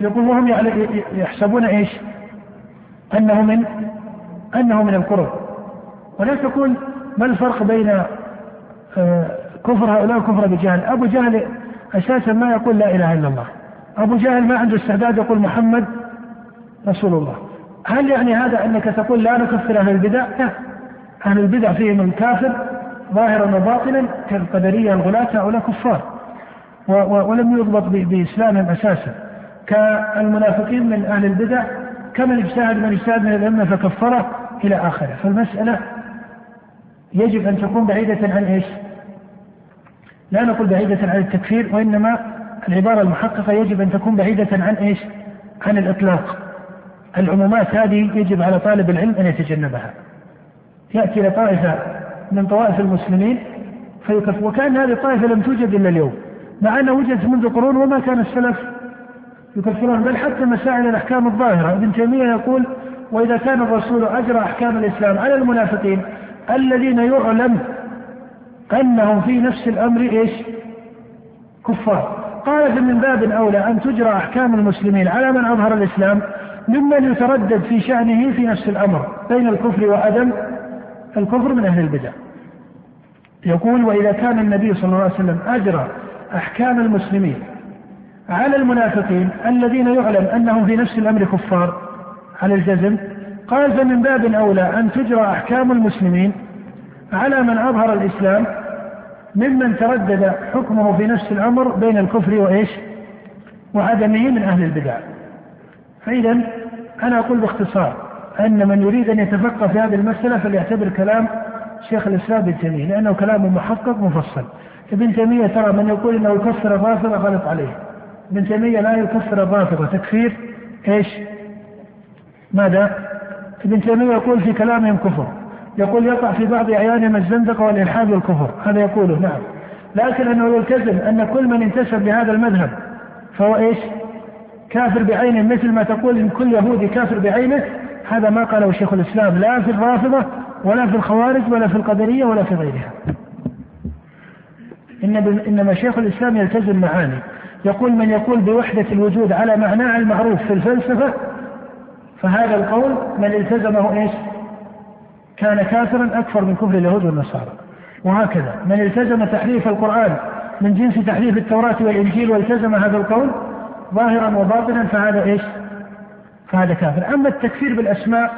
يقول وهم يحسبون إيش؟ أنه من أنه من القرب ولا تقول ما الفرق بين آه، كفر هؤلاء وكفر ابو جهل؟ أبو جهل أساسا ما يقول لا إله إلا الله. أبو جهل ما عنده استعداد يقول محمد رسول الله. هل يعني هذا أنك تقول لا نكفر أهل البدع؟ لا. أهل البدع فيهم الكافر ظاهرا وباطنا كالقدرية الغلاة هؤلاء كفار. ولم يضبط بإسلامهم أساسا. كالمنافقين من أهل البدع كمن اجتهد من اجتهد من الأمة فكفره إلى آخره، فالمسألة يجب أن تكون بعيدة عن إيش؟ لا نقول بعيدة عن التكفير وإنما العبارة المحققة يجب أن تكون بعيدة عن إيش؟ عن الإطلاق العمومات هذه يجب على طالب العلم أن يتجنبها يأتي لطائفة من طوائف المسلمين فيكفر وكأن هذه الطائفة لم توجد إلا اليوم مع أنها وجدت منذ قرون وما كان السلف يكفرون بل حتى مسائل الأحكام الظاهرة. ابن تيمية يقول وإذا كان الرسول أجرى أحكام الإسلام على المنافقين الذين يعلم أنهم في نفس الأمر إيش؟ كفار. قال فمن باب أولى أن تجرى أحكام المسلمين على من أظهر الإسلام ممن يتردد في شأنه في نفس الأمر بين الكفر وعدم الكفر من أهل البدع. يقول وإذا كان النبي صلى الله عليه وسلم أجرى أحكام المسلمين على المنافقين الذين يعلم أنهم في نفس الأمر كفار على الجزم قال فمن باب أولى أن تجرى أحكام المسلمين على من أظهر الإسلام ممن تردد حكمه في نفس الأمر بين الكفر وإيش؟ وعدمه من أهل البدع. فإذا أنا أقول باختصار أن من يريد أن يتفقه في هذه المسألة فليعتبر كلام شيخ الإسلام ابن تيمية لأنه كلام محقق مفصل. ابن تيمية ترى من يقول أنه يكفر الرافضة غلط عليه. ابن تيمية لا يكفر الرافضة تكفير إيش؟ ماذا؟ ابن تيمية يقول في كلامهم كفر. يقول يقع في بعض أعيانهم الزندقة والإلحاد والكفر. هذا يقوله نعم. لكن أنه يلتزم أن كل من انتسب لهذا المذهب فهو إيش؟ كافر بعينه مثل ما تقول إن كل يهودي كافر بعينه هذا ما قاله شيخ الإسلام لا في الرافضة ولا في الخوارج ولا في القدرية ولا في غيرها إنما شيخ الإسلام يلتزم معاني يقول من يقول بوحدة الوجود على معناه المعروف في الفلسفة فهذا القول من التزمه إيش؟ كان كافرا أكثر من كفر اليهود والنصارى وهكذا من التزم تحريف القرآن من جنس تحريف التوراة والإنجيل والتزم هذا القول ظاهرا وباطنا فهذا إيش؟ فهذا كافر، أما التكفير بالأسماء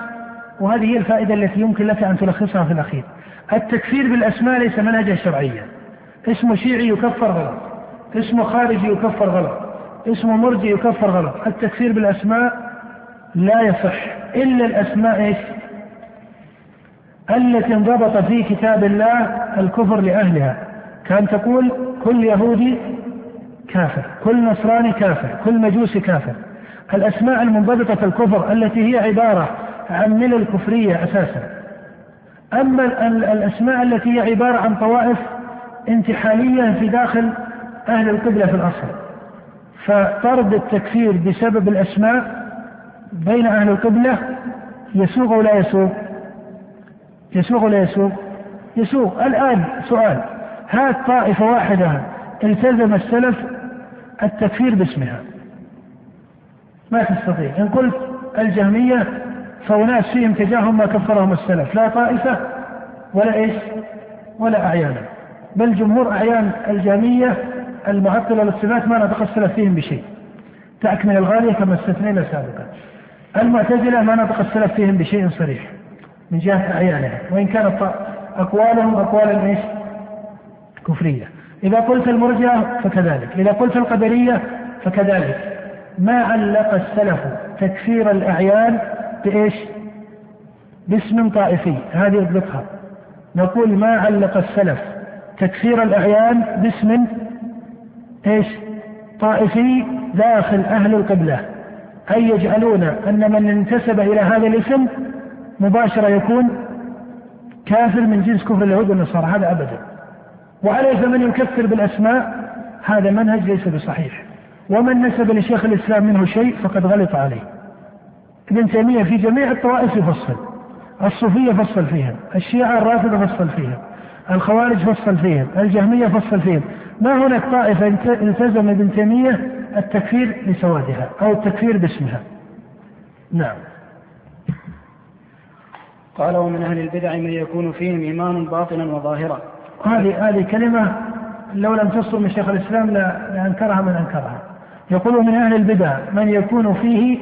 وهذه هي الفائدة التي يمكن لك أن تلخصها في الأخير. التكفير بالأسماء ليس منهجا شرعيا. اسمه شيعي يكفر غلط. اسمه خارجي يكفر غلط. اسمه مرجي يكفر غلط. التكفير بالأسماء لا يصح إلا الأسماء إيش؟ التي انضبط في كتاب الله الكفر لأهلها كان تقول كل يهودي كافر كل نصراني كافر كل مجوسي كافر الأسماء المنضبطة في الكفر التي هي عبارة عن ملل كفرية أساسا. أما الأسماء التي هي عبارة عن طوائف انتحالية في داخل أهل القبلة في الأصل. فطرد التكفير بسبب الأسماء بين أهل القبلة يسوغ أو لا يسوغ؟ يسوق ولا يسوق؟ يسوق الآن سؤال. هات طائفة واحدة التزم السلف التكفير باسمها. ما تستطيع. إن قلت الجهمية فأناس فيهم تجاههم ما كفرهم السلف. لا طائفة ولا إيش؟ ولا أعيانا بل جمهور أعيان الجهمية المعطلة للصفات ما نطق السلف فيهم بشيء. تأكمل الغالية كما استثنينا سابقا. المعتزلة ما نطق السلف فيهم بشيء صريح من جهة أعيانها وإن كانت أقوالهم أقوالا إيش؟ كفرية. إذا قلت المرجئة فكذلك. إذا قلت القدرية فكذلك. ما علق السلف تكفير الأعيان بإيش؟ باسم طائفي. هذه اضبطها. نقول ما علق السلف تكفير الأعيان باسم إيش؟ طائفي داخل أهل القبلة. أي يجعلون أن من انتسب إلى هذا الاسم مباشرة يكون كافر من جنس كفر اليهود والنصارى. هذا أبدا. وعليه فمن يكفر بالأسماء؟ هذا منهج ليس بصحيح. ومن نسب لشيخ الإسلام منه شيء فقد غلط عليه. ابن تيمية في جميع الطوائف يفصل. الصوفية فصل فيها. الشيعة الرافضة فصل فيها. الخوارج فصل فيهم. الجهمية فصل فيهم. ما هناك طائفة التزم ابن تيمية التكفير لسوادها أو التكفير باسمها. نعم. قال ومن أهل البدع من يكون فيهم إيمان باطنا وظاهرا. هذه هذه كلمة لو لم تصدر من شيخ الإسلام لأنكرها من أنكرها. يقول من أهل البدع من يكون فيه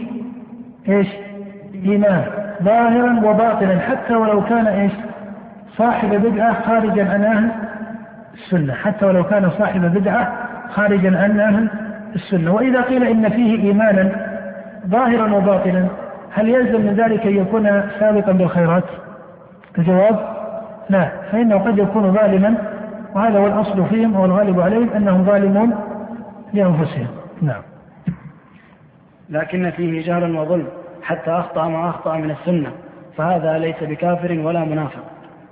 إيش؟ إيمان ظاهرا وباطنا حتى ولو كان إيش؟ صاحب بدعة خارجا عن أهل السنة حتى ولو كان صاحب بدعة خارجا عن أهل السنة. وإذا قيل إن فيه إيمانا ظاهرا وباطنا هل يلزم من ذلك أن يكون سابقا بالخيرات؟ الجواب لا فإنه قد يكون ظالما وهذا هو الأصل فيهم والغالب عليهم أنهم ظالمون لأنفسهم. نعم. لكن فيه جهلا وظلم حتى أخطأ ما أخطأ من السنة. فهذا ليس بكافر ولا منافق.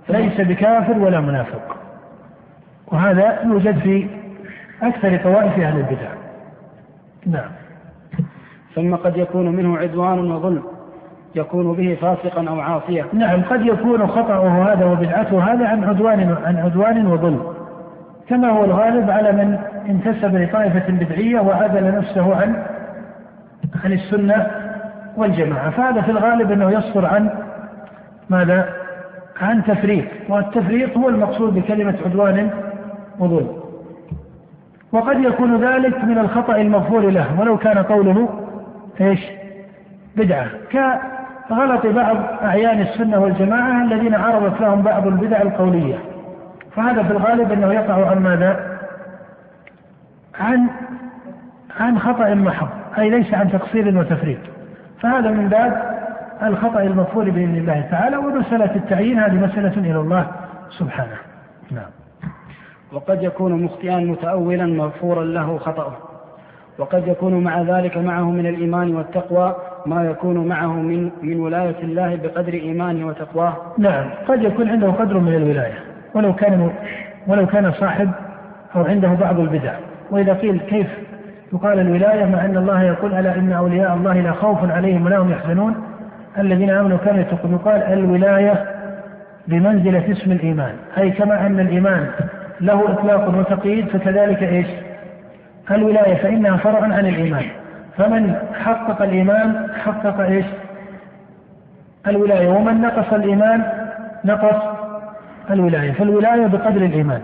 ليس بكافر ولا منافق. وهذا يوجد في أكثر طوائف أهل البدع. نعم. ثم قد يكون منه عدوان وظلم. يكون به فاسقا أو عاصيا. نعم قد يكون خطأه هذا وبدعته هذا عن عدوان عن عدوان وظلم. كما هو الغالب على من انتسب لطائفة بدعية وعدل نفسه عن عن السنة والجماعة فهذا في الغالب أنه يصدر عن ماذا؟ عن تفريط والتفريط هو المقصود بكلمة عدوان وظلم وقد يكون ذلك من الخطأ المغفور له ولو كان قوله إيش؟ بدعة كغلط بعض أعيان السنة والجماعة الذين عرضت لهم بعض البدع القولية فهذا في الغالب أنه يقع عن ماذا؟ عن عن خطأ محض أي ليس عن تقصير وتفريط. فهذا من باب الخطأ المغفور بإذن الله تعالى ومسألة التعيين هذه مسألة إلى الله سبحانه. نعم. وقد يكون مخطئا متأولا مغفورا له خطأه. وقد يكون مع ذلك معه من الإيمان والتقوى ما يكون معه من من ولاية الله بقدر إيمانه وتقواه. نعم. قد يكون عنده قدر من الولاية ولو كان ولو كان صاحب أو عنده بعض البدع. وإذا قيل كيف يقال الولاية مع أن الله يقول ألا إن أولياء الله لا خوف عليهم ولا هم يحزنون؟ الذين آمنوا كانوا يتقون. يقال الولاية بمنزلة اسم الإيمان. أي كما أن الإيمان له إطلاق وتقييد فكذلك إيش؟ الولاية فإنها فرع عن الإيمان. فمن حقق الإيمان حقق إيش؟ الولاية. ومن نقص الإيمان نقص الولاية. فالولاية بقدر الإيمان.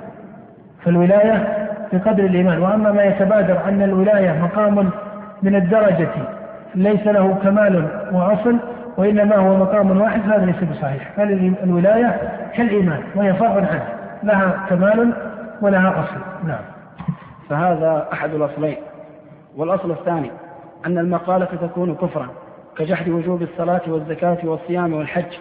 فالولاية بقدر الإيمان. وأما ما يتبادر ان الولاية مقام من الدرجة ليس له كمال وأصل وإنما هو مقام واحد هذا ليس بصحيح. بل الولاية كالإيمان وهي فرع عنه لها كمال ولها أصل؟ نعم. فهذا أحد الأصلين. والأصل الثاني أن المقالة تكون كفرا كجحد وجوب الصلاة والزكاة والصيام والحج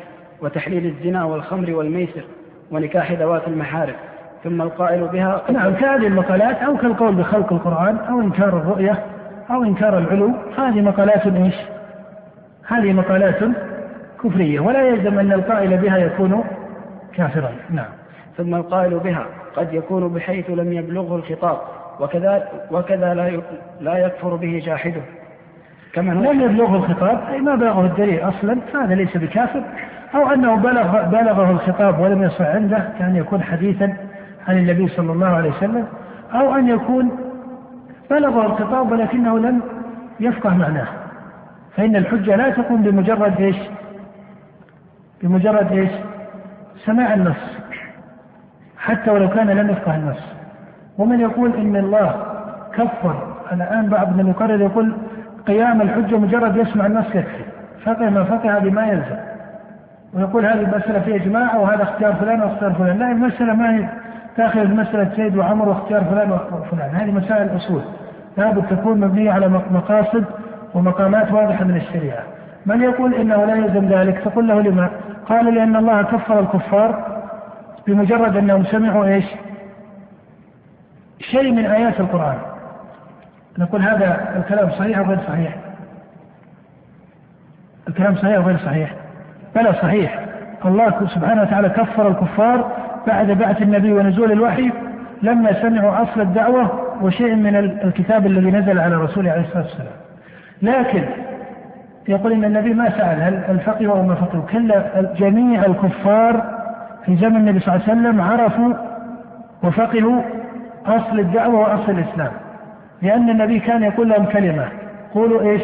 وتحليل الزنا والخمر والميسر ونكاح ذوات المحارم. ثم القائل بها نعم كهذه المقالات أو كالقول بخلق القرآن أو إنكار الرؤية أو إنكار العلو هذه مقالات إيش؟ هذه مقالات كفرية ولا يلزم أن القائل بها يكون كافرا. نعم. ثم القائل بها قد يكون بحيث لم يبلغه الخطاب وكذا وكذا لا لا يكفر به جاحده. كما لم يبلغه الخطاب أي ما بلغه الدليل أصلا فهذا ليس بكافر. أو أنه بلغ بلغه الخطاب ولم يصح عنده كان يكون حديثا عن النبي صلى الله عليه وسلم أو أن يكون بلغه الخطاب ولكنه لم يفقه معناه. فإن الحجة لا تكون بمجرد إيش؟ بمجرد إيش؟ سماع النص. حتى ولو كان لم يفقه النص. ومن يقول إن الله كفر. الآن بعض من يقرر يقول قيام الحجة مجرد يسمع النص يكفي. فقه ما فقه بما يلزم. ويقول هذه المسألة فيها إجماع وهذا اختيار فلان واختيار فلان، لا المسألة ما هي تاخذ مسألة زيد وعمر واختيار فلان وفلان، هذه مسائل أصول لابد تكون مبنية على مقاصد ومقامات واضحة من الشريعة. من يقول إنه لا يلزم ذلك تقول له لما؟ قال لأن الله كفر الكفار بمجرد أنهم سمعوا إيش؟ شيء من آيات القرآن. نقول هذا الكلام صحيح أو غير صحيح؟ الكلام صحيح أو غير صحيح؟ بلى صحيح الله سبحانه وتعالى كفر الكفار بعد بعث النبي ونزول الوحي لما سمعوا أصل الدعوة وشيء من الكتاب الذي نزل على رسوله عليه الصلاة والسلام. لكن يقول إن النبي ما سأل هل الفقه أو ما فقه كلا جميع الكفار في زمن النبي صلى الله عليه وسلم عرفوا وفقهوا أصل الدعوة وأصل الإسلام. لأن النبي كان يقول لهم كلمة قولوا إيش؟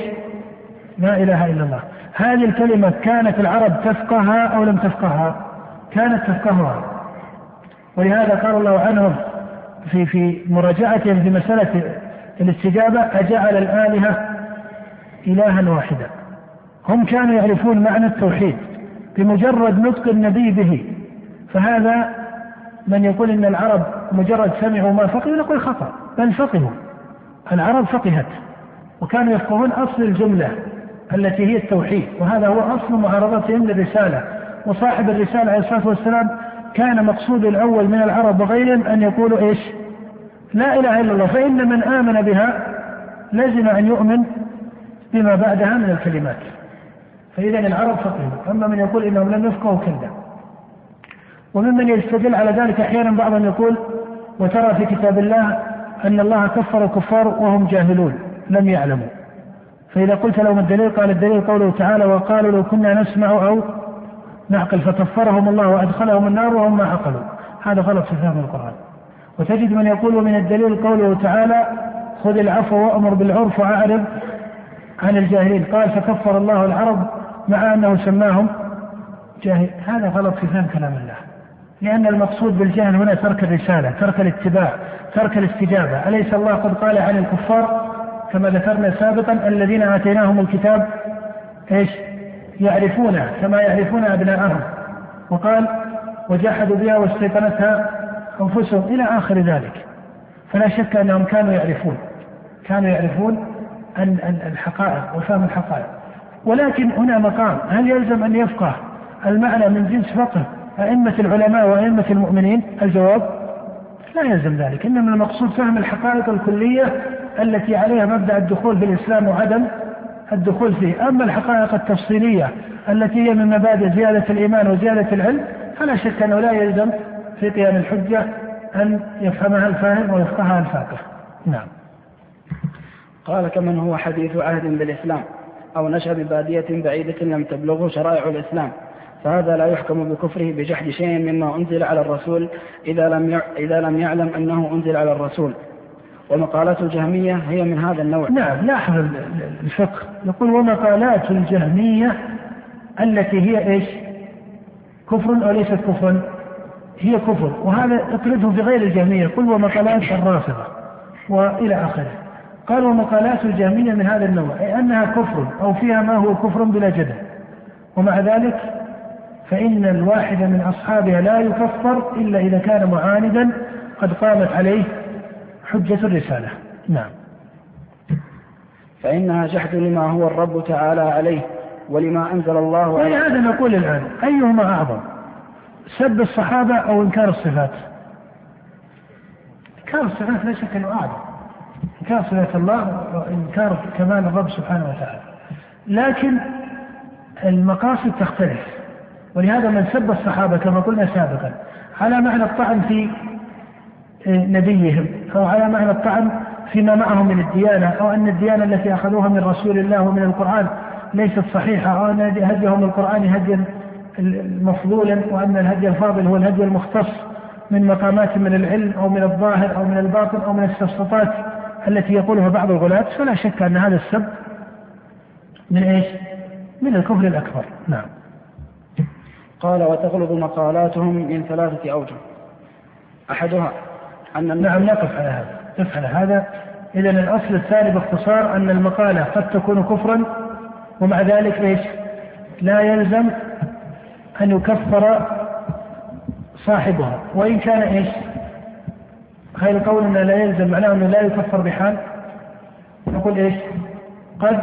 لا إله إلا الله. هذه الكلمة كانت العرب تفقهها أو لم تفقهها؟ كانت تفقهها ولهذا قال الله عنهم في في مراجعتهم في مسألة الاستجابة أجعل الآلهة إلها واحدا. هم كانوا يعرفون معنى التوحيد بمجرد نطق النبي به. فهذا من يقول إن العرب مجرد سمعوا ما فقهوا نقول خطأ بل فقهوا. العرب فقهت وكانوا يفقهون أصل الجملة التي هي التوحيد وهذا هو أصل معارضتهم للرسالة. وصاحب الرسالة عليه الصلاة والسلام كان مقصود الأول من العرب وغيرهم أن يقولوا إيش؟ لا إله إلا الله. فإن من آمن بها لزم أن يؤمن بما بعدها من الكلمات. فإذا العرب فقهوا أما من يقول إنهم لم يفقهوا كلا وممن يستدل على ذلك أحيانا بعضهم يقول وترى في كتاب الله أن الله كفر الكفار وهم جاهلون. لم يعلموا. فإذا قلت لهم الدليل قال الدليل قوله تعالى وقالوا لو كنا نسمع أو نعقل فكفرهم الله وأدخلهم النار وهم ما عقلوا. هذا غلط في فهم القرآن. وتجد من يقول من الدليل قوله تعالى خذ العفو وأمر بالعرف وأعرض عن الجاهلين. قال فكفر الله العرب مع أنه سماهم جاهل. هذا غلط في فهم كلام الله. لأن المقصود بالجهل هنا ترك الرسالة ترك الاتباع ترك الاستجابة. أليس الله قد قال عن الكفار كما ذكرنا سابقا الذين آتيناهم الكتاب إيش؟ يعرفونه كما يعرفون أبناءهم. وقال وجحدوا بها واستيقنتها أنفسهم إلى آخر ذلك. فلا شك أنهم كانوا يعرفون كانوا يعرفون الحقائق وفهم الحقائق. ولكن هنا مقام هل يلزم أن يفقه المعنى من جنس فقه أئمة العلماء وأئمة المؤمنين؟ الجواب لا يلزم ذلك. إنما المقصود فهم الحقائق الكلية التي عليها مبدأ الدخول في الإسلام وعدم الدخول فيه. أما الحقائق التفصيلية التي هي من مبادئ زيادة الإيمان وزيادة العلم فلا شك أنه لا يلزم في قيام الحجة أن يفهمها الفاهم ويفقهها الفاقه. نعم. قال كمن هو حديث عهد بالإسلام أو نشأ ببادية بعيدة لم تبلغه شرائع الإسلام فهذا لا يحكم بكفره بجحد شيء مما أنزل على الرسول إذا لم إذا لم يعلم أنه أنزل على الرسول. ومقالات الجهمية هي من هذا النوع. نعم لاحظ الفقه. يقول ومقالات الجهمية التي هي إيش؟ كفر أو ليست كفرا؟ هي كفر. وهذا اطرده في غير الجهمية. قل ومقالات الرافضة وإلى آخره. قال ومقالات الجهمية من هذا النوع أي أنها كفر أو فيها ما هو كفر بلا جدل. ومع ذلك فإن الواحد من أصحابها لا يكفر إلا إذا كان معاندا قد قامت عليه حجة الرسالة. نعم. فإنها جحد لما هو الرب تعالى عليه ولما أنزل الله ولهذا نقول الآن أيهما أعظم؟ سب الصحابة أو إنكار الصفات؟ إنكار الصفات لا شك أنه أعظم. إنكار صفات الله وإنكار كمال الرب سبحانه وتعالى. لكن المقاصد تختلف. ولهذا من سب الصحابة كما قلنا سابقا على معنى الطعن في نبيهم. أو على معنى الطعن فيما معهم من الديانة أو أن الديانة التي أخذوها من رسول الله ومن القرآن ليست صحيحة أو أن هديهم القرآن هديا مفضولا وأن الهدي الفاضل هو الهدي المختص من مقامات من العلم أو من الظاهر أو من الباطن أو من السفسطات التي يقولها بعض الغلاة. فلا شك أن هذا السب من إيش؟ من الكفر الأكبر. نعم. قال وتغلظ مقالاتهم من ثلاثة أوجه. أحدها أن نعم نقف على هذا. نقف على هذا. إذا الأصل الثاني باختصار أن المقالة قد تكون كفرا ومع ذلك إيش؟ لا يلزم أن يكفر صاحبها. وإن كان إيش؟ هذا القول أنه لا يلزم معناه أنه لا يكفر بحال. نقول إيش؟ قد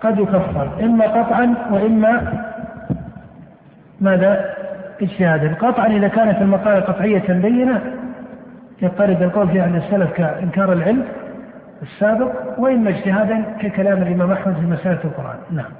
قد يكفر. إما قطعا وإما ماذا؟ اجتهادا. قطعا إذا كانت المقالة قطعية بينة يضطرد القول في عن السلف كإنكار العلم السابق وإما اجتهادا ككلام الإمام أحمد في مسألة القرآن. نعم.